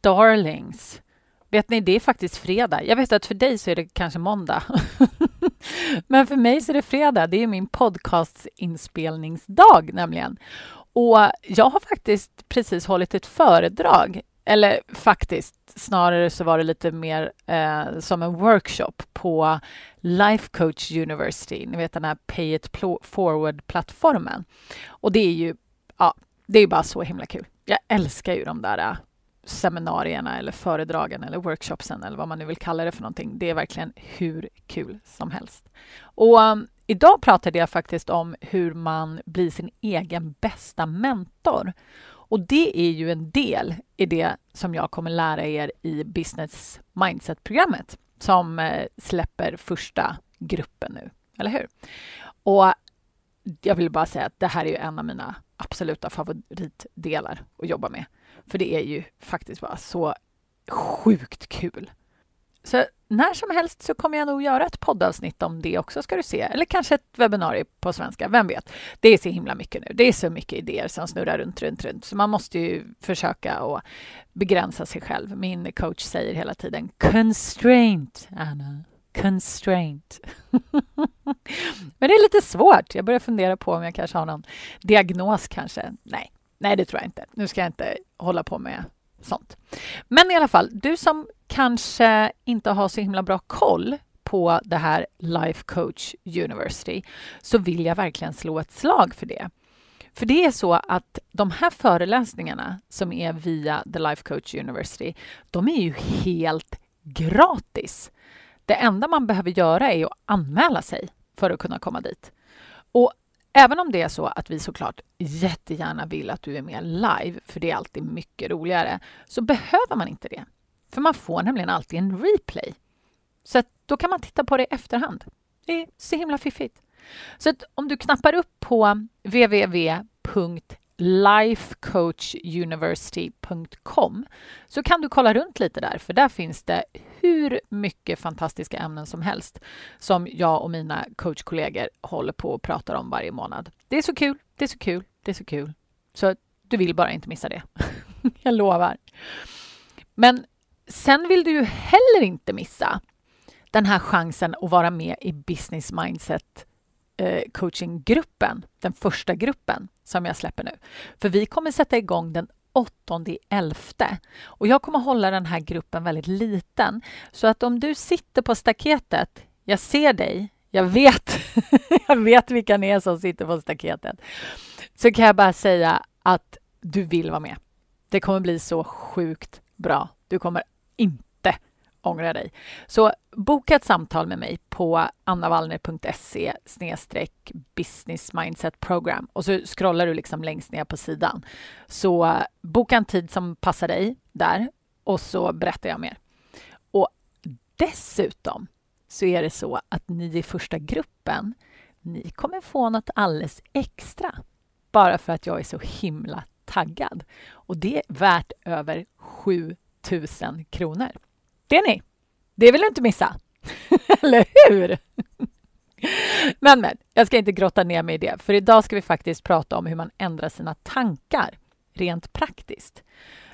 darlings! Vet ni, det är faktiskt fredag. Jag vet att för dig så är det kanske måndag. Men för mig så är det fredag. Det är min podcastinspelningsdag nämligen. Och jag har faktiskt precis hållit ett föredrag. Eller faktiskt, snarare så var det lite mer eh, som en workshop på Life Coach University. Ni vet den här Pay It Forward-plattformen. Och det är ju, ja, det är bara så himla kul. Jag älskar ju de där eh, seminarierna eller föredragen eller workshopsen eller vad man nu vill kalla det för någonting. Det är verkligen hur kul som helst. Och um, idag pratade jag faktiskt om hur man blir sin egen bästa mentor. Och det är ju en del i det som jag kommer lära er i Business Mindset-programmet som eh, släpper första gruppen nu, eller hur? Och jag vill bara säga att det här är ju en av mina absoluta favoritdelar att jobba med. För det är ju faktiskt bara så sjukt kul. Så när som helst så kommer jag nog göra ett poddavsnitt om det också, ska du se. Eller kanske ett webbinarium på svenska, vem vet? Det är så himla mycket nu. Det är så mycket idéer som snurrar runt, runt, runt. Så man måste ju försöka att begränsa sig själv. Min coach säger hela tiden constraint, Anna. Constraint. Men det är lite svårt. Jag börjar fundera på om jag kanske har någon diagnos kanske. Nej, Nej, det tror jag inte. Nu ska jag inte hålla på med sånt. Men i alla fall, du som kanske inte har så himla bra koll på det här Life Coach University så vill jag verkligen slå ett slag för det. För det är så att de här föreläsningarna som är via The Life Coach University, de är ju helt gratis. Det enda man behöver göra är att anmäla sig för att kunna komma dit. Och Även om det är så att vi såklart jättegärna vill att du är med live, för det är alltid mycket roligare, så behöver man inte det. För man får nämligen alltid en replay. Så då kan man titta på det i efterhand. Det är så himla fiffigt. Så om du knappar upp på www lifecoachuniversity.com så kan du kolla runt lite där, för där finns det hur mycket fantastiska ämnen som helst som jag och mina coachkollegor håller på och pratar om varje månad. Det är så kul, det är så kul, det är så kul. Så du vill bara inte missa det. jag lovar. Men sen vill du ju heller inte missa den här chansen att vara med i Business Mindset Eh, coachinggruppen, den första gruppen som jag släpper nu. För vi kommer sätta igång den 8.11. Och jag kommer hålla den här gruppen väldigt liten. Så att om du sitter på staketet, jag ser dig, jag vet, jag vet vilka ni är som sitter på staketet, så kan jag bara säga att du vill vara med. Det kommer bli så sjukt bra. Du kommer inte ångra dig. Så boka ett samtal med mig på annavallner.se business mindset program och så scrollar du liksom längst ner på sidan. Så boka en tid som passar dig där och så berättar jag mer. Och dessutom så är det så att ni i första gruppen, ni kommer få något alldeles extra bara för att jag är så himla taggad. Och det är värt över 7000 kronor. Det ni. Det vill du inte missa. Eller hur? men, men, jag ska inte grotta ner mig i det, för idag ska vi faktiskt prata om hur man ändrar sina tankar rent praktiskt.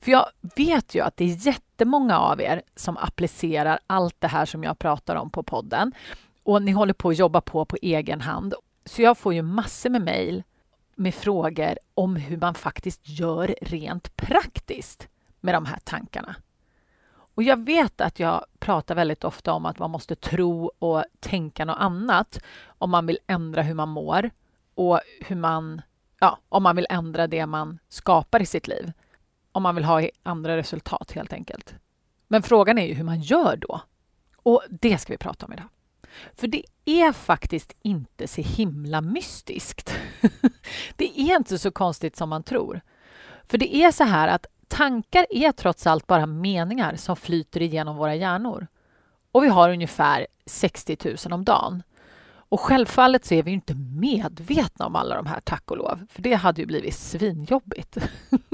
För jag vet ju att det är jättemånga av er som applicerar allt det här som jag pratar om på podden och ni håller på att jobba på på egen hand. Så jag får ju massor med mejl med frågor om hur man faktiskt gör rent praktiskt med de här tankarna. Och jag vet att jag pratar väldigt ofta om att man måste tro och tänka något annat om man vill ändra hur man mår och hur man, ja, om man vill ändra det man skapar i sitt liv. Om man vill ha andra resultat helt enkelt. Men frågan är ju hur man gör då. Och det ska vi prata om idag. För det är faktiskt inte så himla mystiskt. det är inte så konstigt som man tror. För det är så här att tankar är trots allt bara meningar som flyter igenom våra hjärnor. Och vi har ungefär 60 000 om dagen. Och självfallet så är vi inte medvetna om alla de här, tack och lov, för det hade ju blivit svinjobbigt.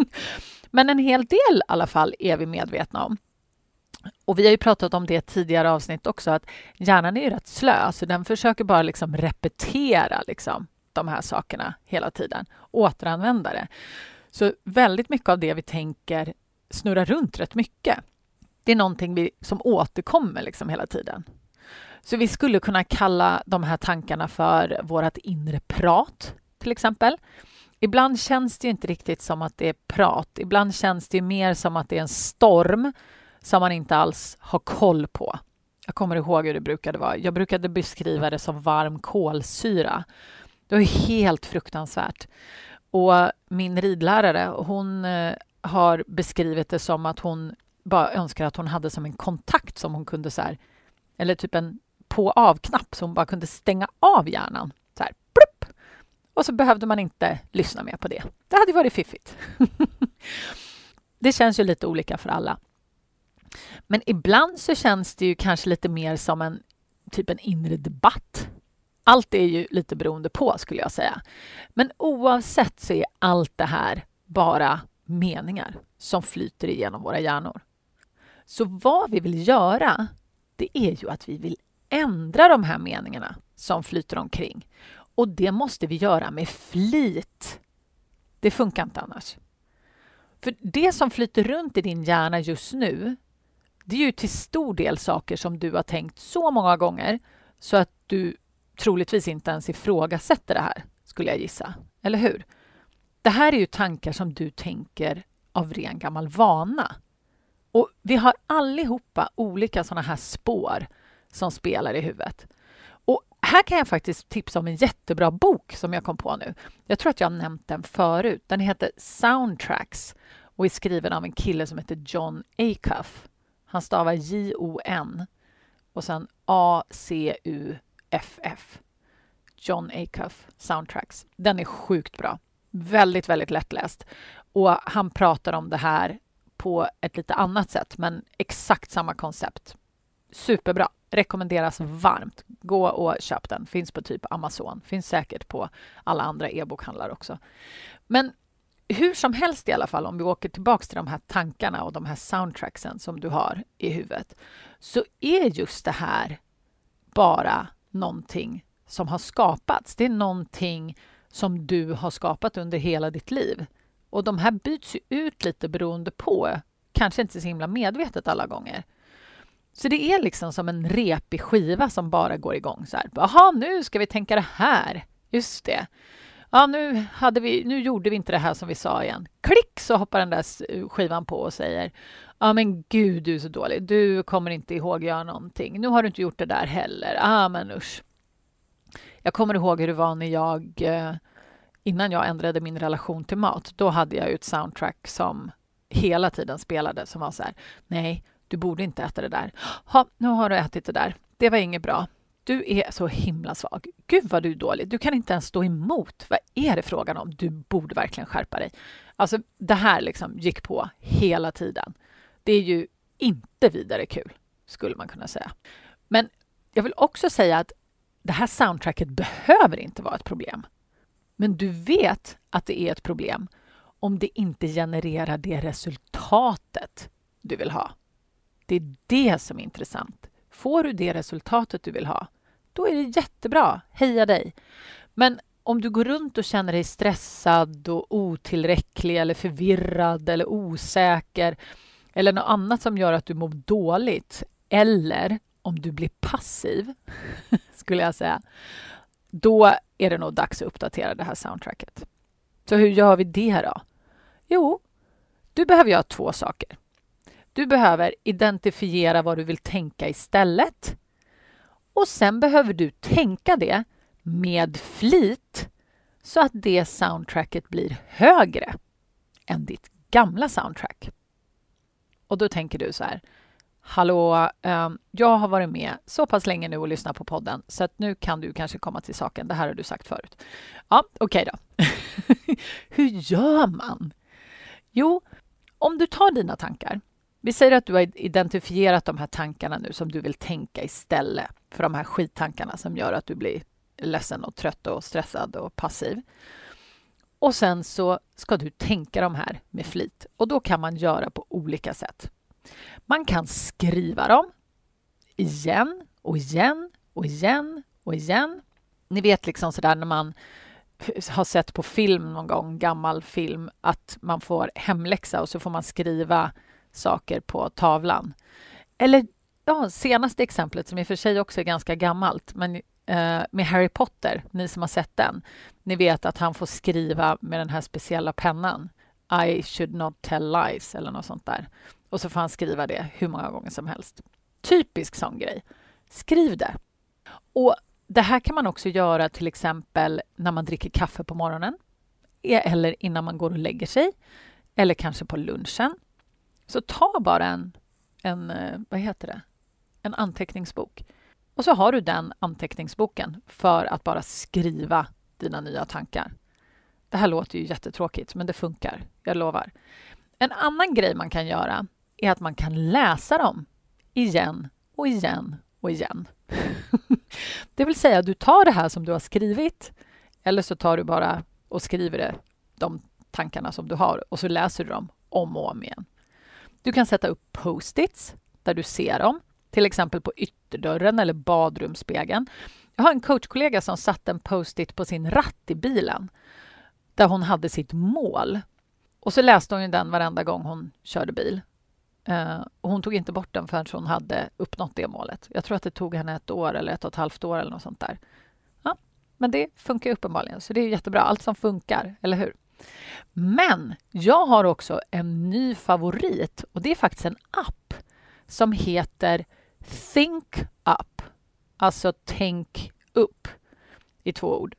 Men en hel del i alla fall är vi medvetna om. Och vi har ju pratat om det tidigare avsnitt också, att hjärnan är ju rätt slö, så den försöker bara liksom repetera liksom, de här sakerna hela tiden, återanvända det. Så väldigt mycket av det vi tänker snurrar runt rätt mycket. Det är någonting vi, som återkommer liksom hela tiden. Så vi skulle kunna kalla de här tankarna för vårt inre prat, till exempel. Ibland känns det inte riktigt som att det är prat. Ibland känns det mer som att det är en storm som man inte alls har koll på. Jag kommer ihåg hur det brukade vara. Jag brukade beskriva det som varm kolsyra. Det var helt fruktansvärt. Och min ridlärare, hon eh, har beskrivit det som att hon bara önskar att hon hade som en kontakt som hon kunde så här, eller typ en på-av-knapp så hon bara kunde stänga av hjärnan. Så här, plupp! Och så behövde man inte lyssna mer på det. Det hade varit fiffigt. det känns ju lite olika för alla. Men ibland så känns det ju kanske lite mer som en typ en inre debatt. Allt är ju lite beroende på, skulle jag säga. Men oavsett så är allt det här bara meningar som flyter igenom våra hjärnor. Så vad vi vill göra, det är ju att vi vill ändra de här meningarna som flyter omkring. Och det måste vi göra med flit. Det funkar inte annars. För det som flyter runt i din hjärna just nu, det är ju till stor del saker som du har tänkt så många gånger så att du troligtvis inte ens ifrågasätter det här, skulle jag gissa. Eller hur? Det här är ju tankar som du tänker av ren gammal vana. Och vi har allihopa olika sådana här spår som spelar i huvudet. Och här kan jag faktiskt tipsa om en jättebra bok som jag kom på nu. Jag tror att jag har nämnt den förut. Den heter Soundtracks och är skriven av en kille som heter John Acuff. Han stavar J-O-N och sen a-c-u FF. John Acuff Soundtracks. Den är sjukt bra. Väldigt, väldigt lättläst. Och han pratar om det här på ett lite annat sätt, men exakt samma koncept. Superbra. Rekommenderas varmt. Gå och köp den. Finns på typ Amazon. Finns säkert på alla andra e-bokhandlar också. Men hur som helst i alla fall, om vi åker tillbaks till de här tankarna och de här soundtracksen som du har i huvudet, så är just det här bara någonting som har skapats. Det är någonting som du har skapat under hela ditt liv. Och de här byts ju ut lite beroende på, kanske inte så himla medvetet alla gånger. Så det är liksom som en repig skiva som bara går igång så här. Jaha, nu ska vi tänka det här. Just det. Ja, nu, hade vi, nu gjorde vi inte det här som vi sa igen. Klick så hoppar den där skivan på och säger Ja, men gud, du är så dålig. Du kommer inte ihåg att göra någonting. Nu har du inte gjort det där heller. Ah, men usch. Jag kommer ihåg hur det var när jag eh, innan jag ändrade min relation till mat. Då hade jag ju ett soundtrack som hela tiden spelade som var så här. Nej, du borde inte äta det där. Ha, nu har du ätit det där. Det var inget bra. Du är så himla svag. Gud vad du är dålig. Du kan inte ens stå emot. Vad är det frågan om? Du borde verkligen skärpa dig. Alltså, det här liksom gick på hela tiden. Det är ju inte vidare kul, skulle man kunna säga. Men jag vill också säga att det här soundtracket behöver inte vara ett problem. Men du vet att det är ett problem om det inte genererar det resultatet du vill ha. Det är det som är intressant. Får du det resultatet du vill ha, då är det jättebra. Heja dig! Men om du går runt och känner dig stressad och otillräcklig eller förvirrad eller osäker eller något annat som gör att du mår dåligt eller om du blir passiv, skulle jag säga, då är det nog dags att uppdatera det här soundtracket. Så hur gör vi det då? Jo, du behöver göra två saker. Du behöver identifiera vad du vill tänka istället. Och sen behöver du tänka det med flit så att det soundtracket blir högre än ditt gamla soundtrack. Och då tänker du så här. Hallå, ehm, jag har varit med så pass länge nu och lyssnat på podden så att nu kan du kanske komma till saken. Det här har du sagt förut. Ja, okej okay då. Hur gör man? Jo, Om du tar dina tankar, vi säger att du har identifierat de här tankarna nu som du vill tänka istället för de här skittankarna som gör att du blir ledsen och trött och stressad och passiv. Och sen så ska du tänka de här med flit och då kan man göra på olika sätt. Man kan skriva dem igen och igen och igen och igen. Ni vet liksom sådär när man har sett på film någon gång, gammal film, att man får hemläxa och så får man skriva saker på tavlan. Eller ja, senaste exemplet som i och för sig också är ganska gammalt, men Eh, med Harry Potter, ni som har sett den, ni vet att han får skriva med den här speciella pennan. I should not tell lies eller något sånt där. Och så får han skriva det hur många gånger som helst. Typisk sån grej. Skriv det. Och det här kan man också göra till exempel när man dricker kaffe på morgonen e- eller innan man går och lägger sig eller kanske på lunchen. Så ta bara en, en eh, vad heter det? en anteckningsbok. Och så har du den anteckningsboken för att bara skriva dina nya tankar. Det här låter ju jättetråkigt, men det funkar. Jag lovar. En annan grej man kan göra är att man kan läsa dem igen och igen och igen. det vill säga, du tar det här som du har skrivit eller så tar du bara och skriver det, de tankarna som du har och så läser du dem om och om igen. Du kan sätta upp post-its där du ser dem, till exempel på ytterdörren eller badrumsspegeln. Jag har en coachkollega som satte en post-it på sin ratt i bilen där hon hade sitt mål. Och så läste hon den varenda gång hon körde bil. Uh, och hon tog inte bort den förrän hon hade uppnått det målet. Jag tror att det tog henne ett år eller ett och ett halvt år eller något sånt där. Ja, men det funkar uppenbarligen, så det är jättebra. Allt som funkar, eller hur? Men jag har också en ny favorit och det är faktiskt en app som heter Think Up. Alltså tänk upp i två ord.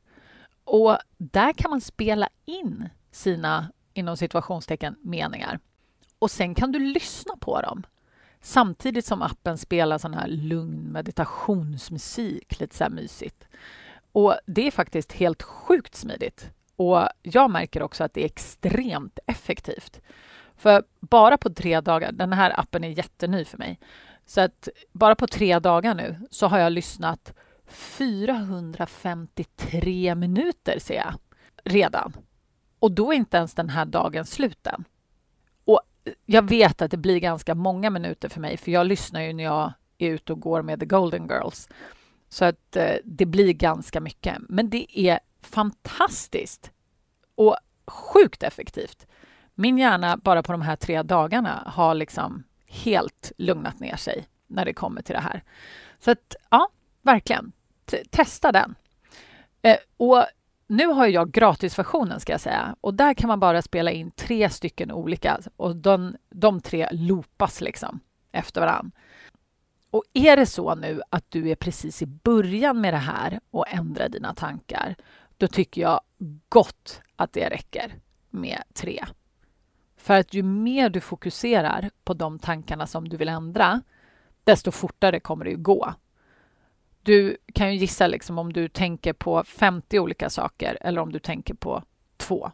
Och där kan man spela in sina inom situationstecken meningar. Och sen kan du lyssna på dem samtidigt som appen spelar sån här lugn meditationsmusik, lite så här mysigt. Och det är faktiskt helt sjukt smidigt. Och jag märker också att det är extremt effektivt. För bara på tre dagar, den här appen är jätteny för mig, så att bara på tre dagar nu så har jag lyssnat 453 minuter ser jag redan. Och då är inte ens den här dagen slut än. Och jag vet att det blir ganska många minuter för mig för jag lyssnar ju när jag är ute och går med The Golden Girls. Så att eh, det blir ganska mycket. Men det är fantastiskt och sjukt effektivt. Min hjärna bara på de här tre dagarna har liksom helt lugnat ner sig när det kommer till det här. Så att ja, verkligen. T testa den. Eh, och nu har jag gratisversionen ska jag säga och där kan man bara spela in tre stycken olika och de, de tre loopas liksom efter varann. Och är det så nu att du är precis i början med det här och ändrar dina tankar, då tycker jag gott att det räcker med tre. För att ju mer du fokuserar på de tankarna som du vill ändra, desto fortare kommer det ju gå. Du kan ju gissa liksom om du tänker på 50 olika saker eller om du tänker på två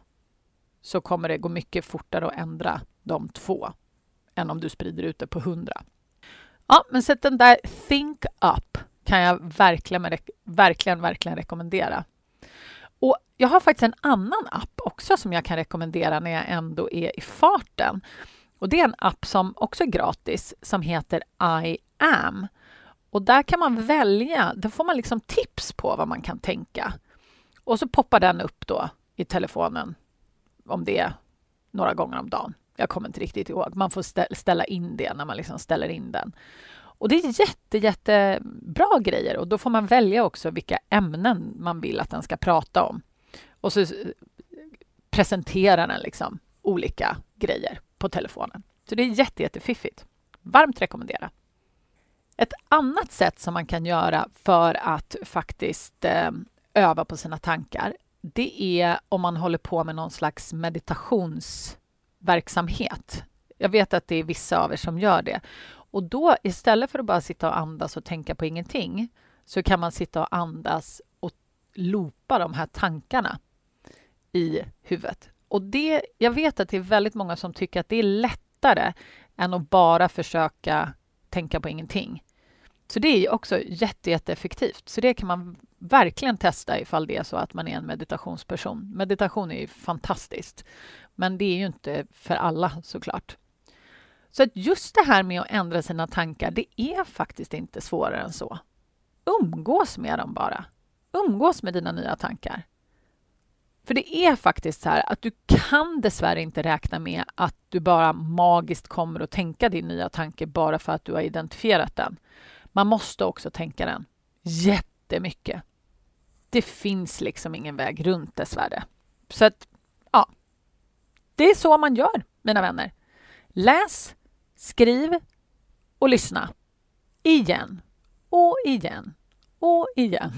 så kommer det gå mycket fortare att ändra de två än om du sprider ut det på 100. Ja, men sätt den där Think Up kan jag verkligen, verkligen, verkligen rekommendera. Och jag har faktiskt en annan app också som jag kan rekommendera när jag ändå är i farten. Och Det är en app som också är gratis som heter I am. Och där kan man välja, där får man liksom tips på vad man kan tänka. Och så poppar den upp då i telefonen om det är några gånger om dagen. Jag kommer inte riktigt ihåg. Man får ställa in det när man liksom ställer in den. Och det är jätte, jättebra grejer och då får man välja också vilka ämnen man vill att den ska prata om. Och så eh, presenterar den liksom olika grejer på telefonen. Så det är jätte, jättefiffigt. Varmt rekommendera. Ett annat sätt som man kan göra för att faktiskt eh, öva på sina tankar, det är om man håller på med någon slags meditationsverksamhet. Jag vet att det är vissa av er som gör det. Och då istället för att bara sitta och andas och tänka på ingenting så kan man sitta och andas och loopa de här tankarna i huvudet. Och det, jag vet att det är väldigt många som tycker att det är lättare än att bara försöka tänka på ingenting. Så det är också jätte, jätteeffektivt. Så det kan man verkligen testa ifall det är så att man är en meditationsperson. Meditation är ju fantastiskt, men det är ju inte för alla såklart. Så att just det här med att ändra sina tankar, det är faktiskt inte svårare än så. Umgås med dem bara. Umgås med dina nya tankar. För det är faktiskt så här att du kan dessvärre inte räkna med att du bara magiskt kommer att tänka din nya tanke bara för att du har identifierat den. Man måste också tänka den jättemycket. Det finns liksom ingen väg runt dessvärre. Så att, ja. Det är så man gör, mina vänner. Läs, skriv och lyssna. Igen och igen och igen.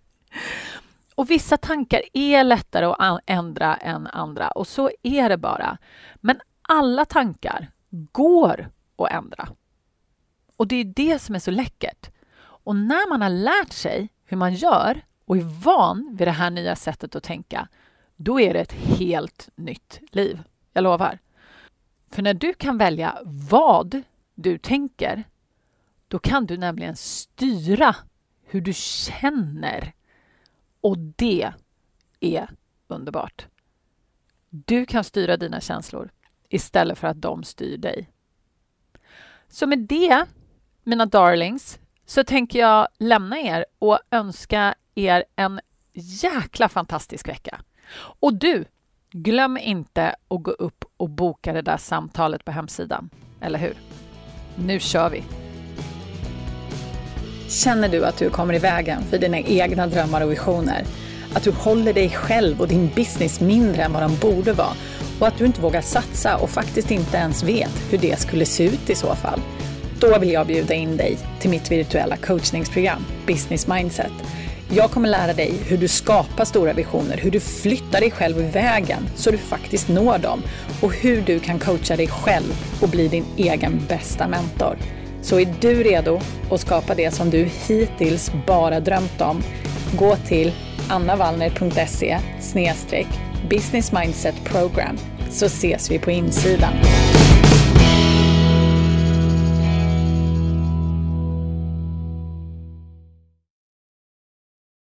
och vissa tankar är lättare att ändra än andra och så är det bara. Men alla tankar går att ändra. Och det är det som är så läckert. Och när man har lärt sig hur man gör och är van vid det här nya sättet att tänka, då är det ett helt nytt liv. Jag lovar. För när du kan välja vad du tänker, då kan du nämligen styra hur du känner. Och det är underbart. Du kan styra dina känslor istället för att de styr dig. Så med det mina darlings, så tänker jag lämna er och önska er en jäkla fantastisk vecka. Och du, glöm inte att gå upp och boka det där samtalet på hemsidan, eller hur? Nu kör vi! Känner du att du kommer i vägen för dina egna drömmar och visioner? Att du håller dig själv och din business mindre än vad de borde vara och att du inte vågar satsa och faktiskt inte ens vet hur det skulle se ut i så fall? Då vill jag bjuda in dig till mitt virtuella coachningsprogram Business Mindset. Jag kommer lära dig hur du skapar stora visioner, hur du flyttar dig själv i vägen så du faktiskt når dem och hur du kan coacha dig själv och bli din egen bästa mentor. Så är du redo att skapa det som du hittills bara drömt om, gå till annavallner.se business mindset program så ses vi på insidan.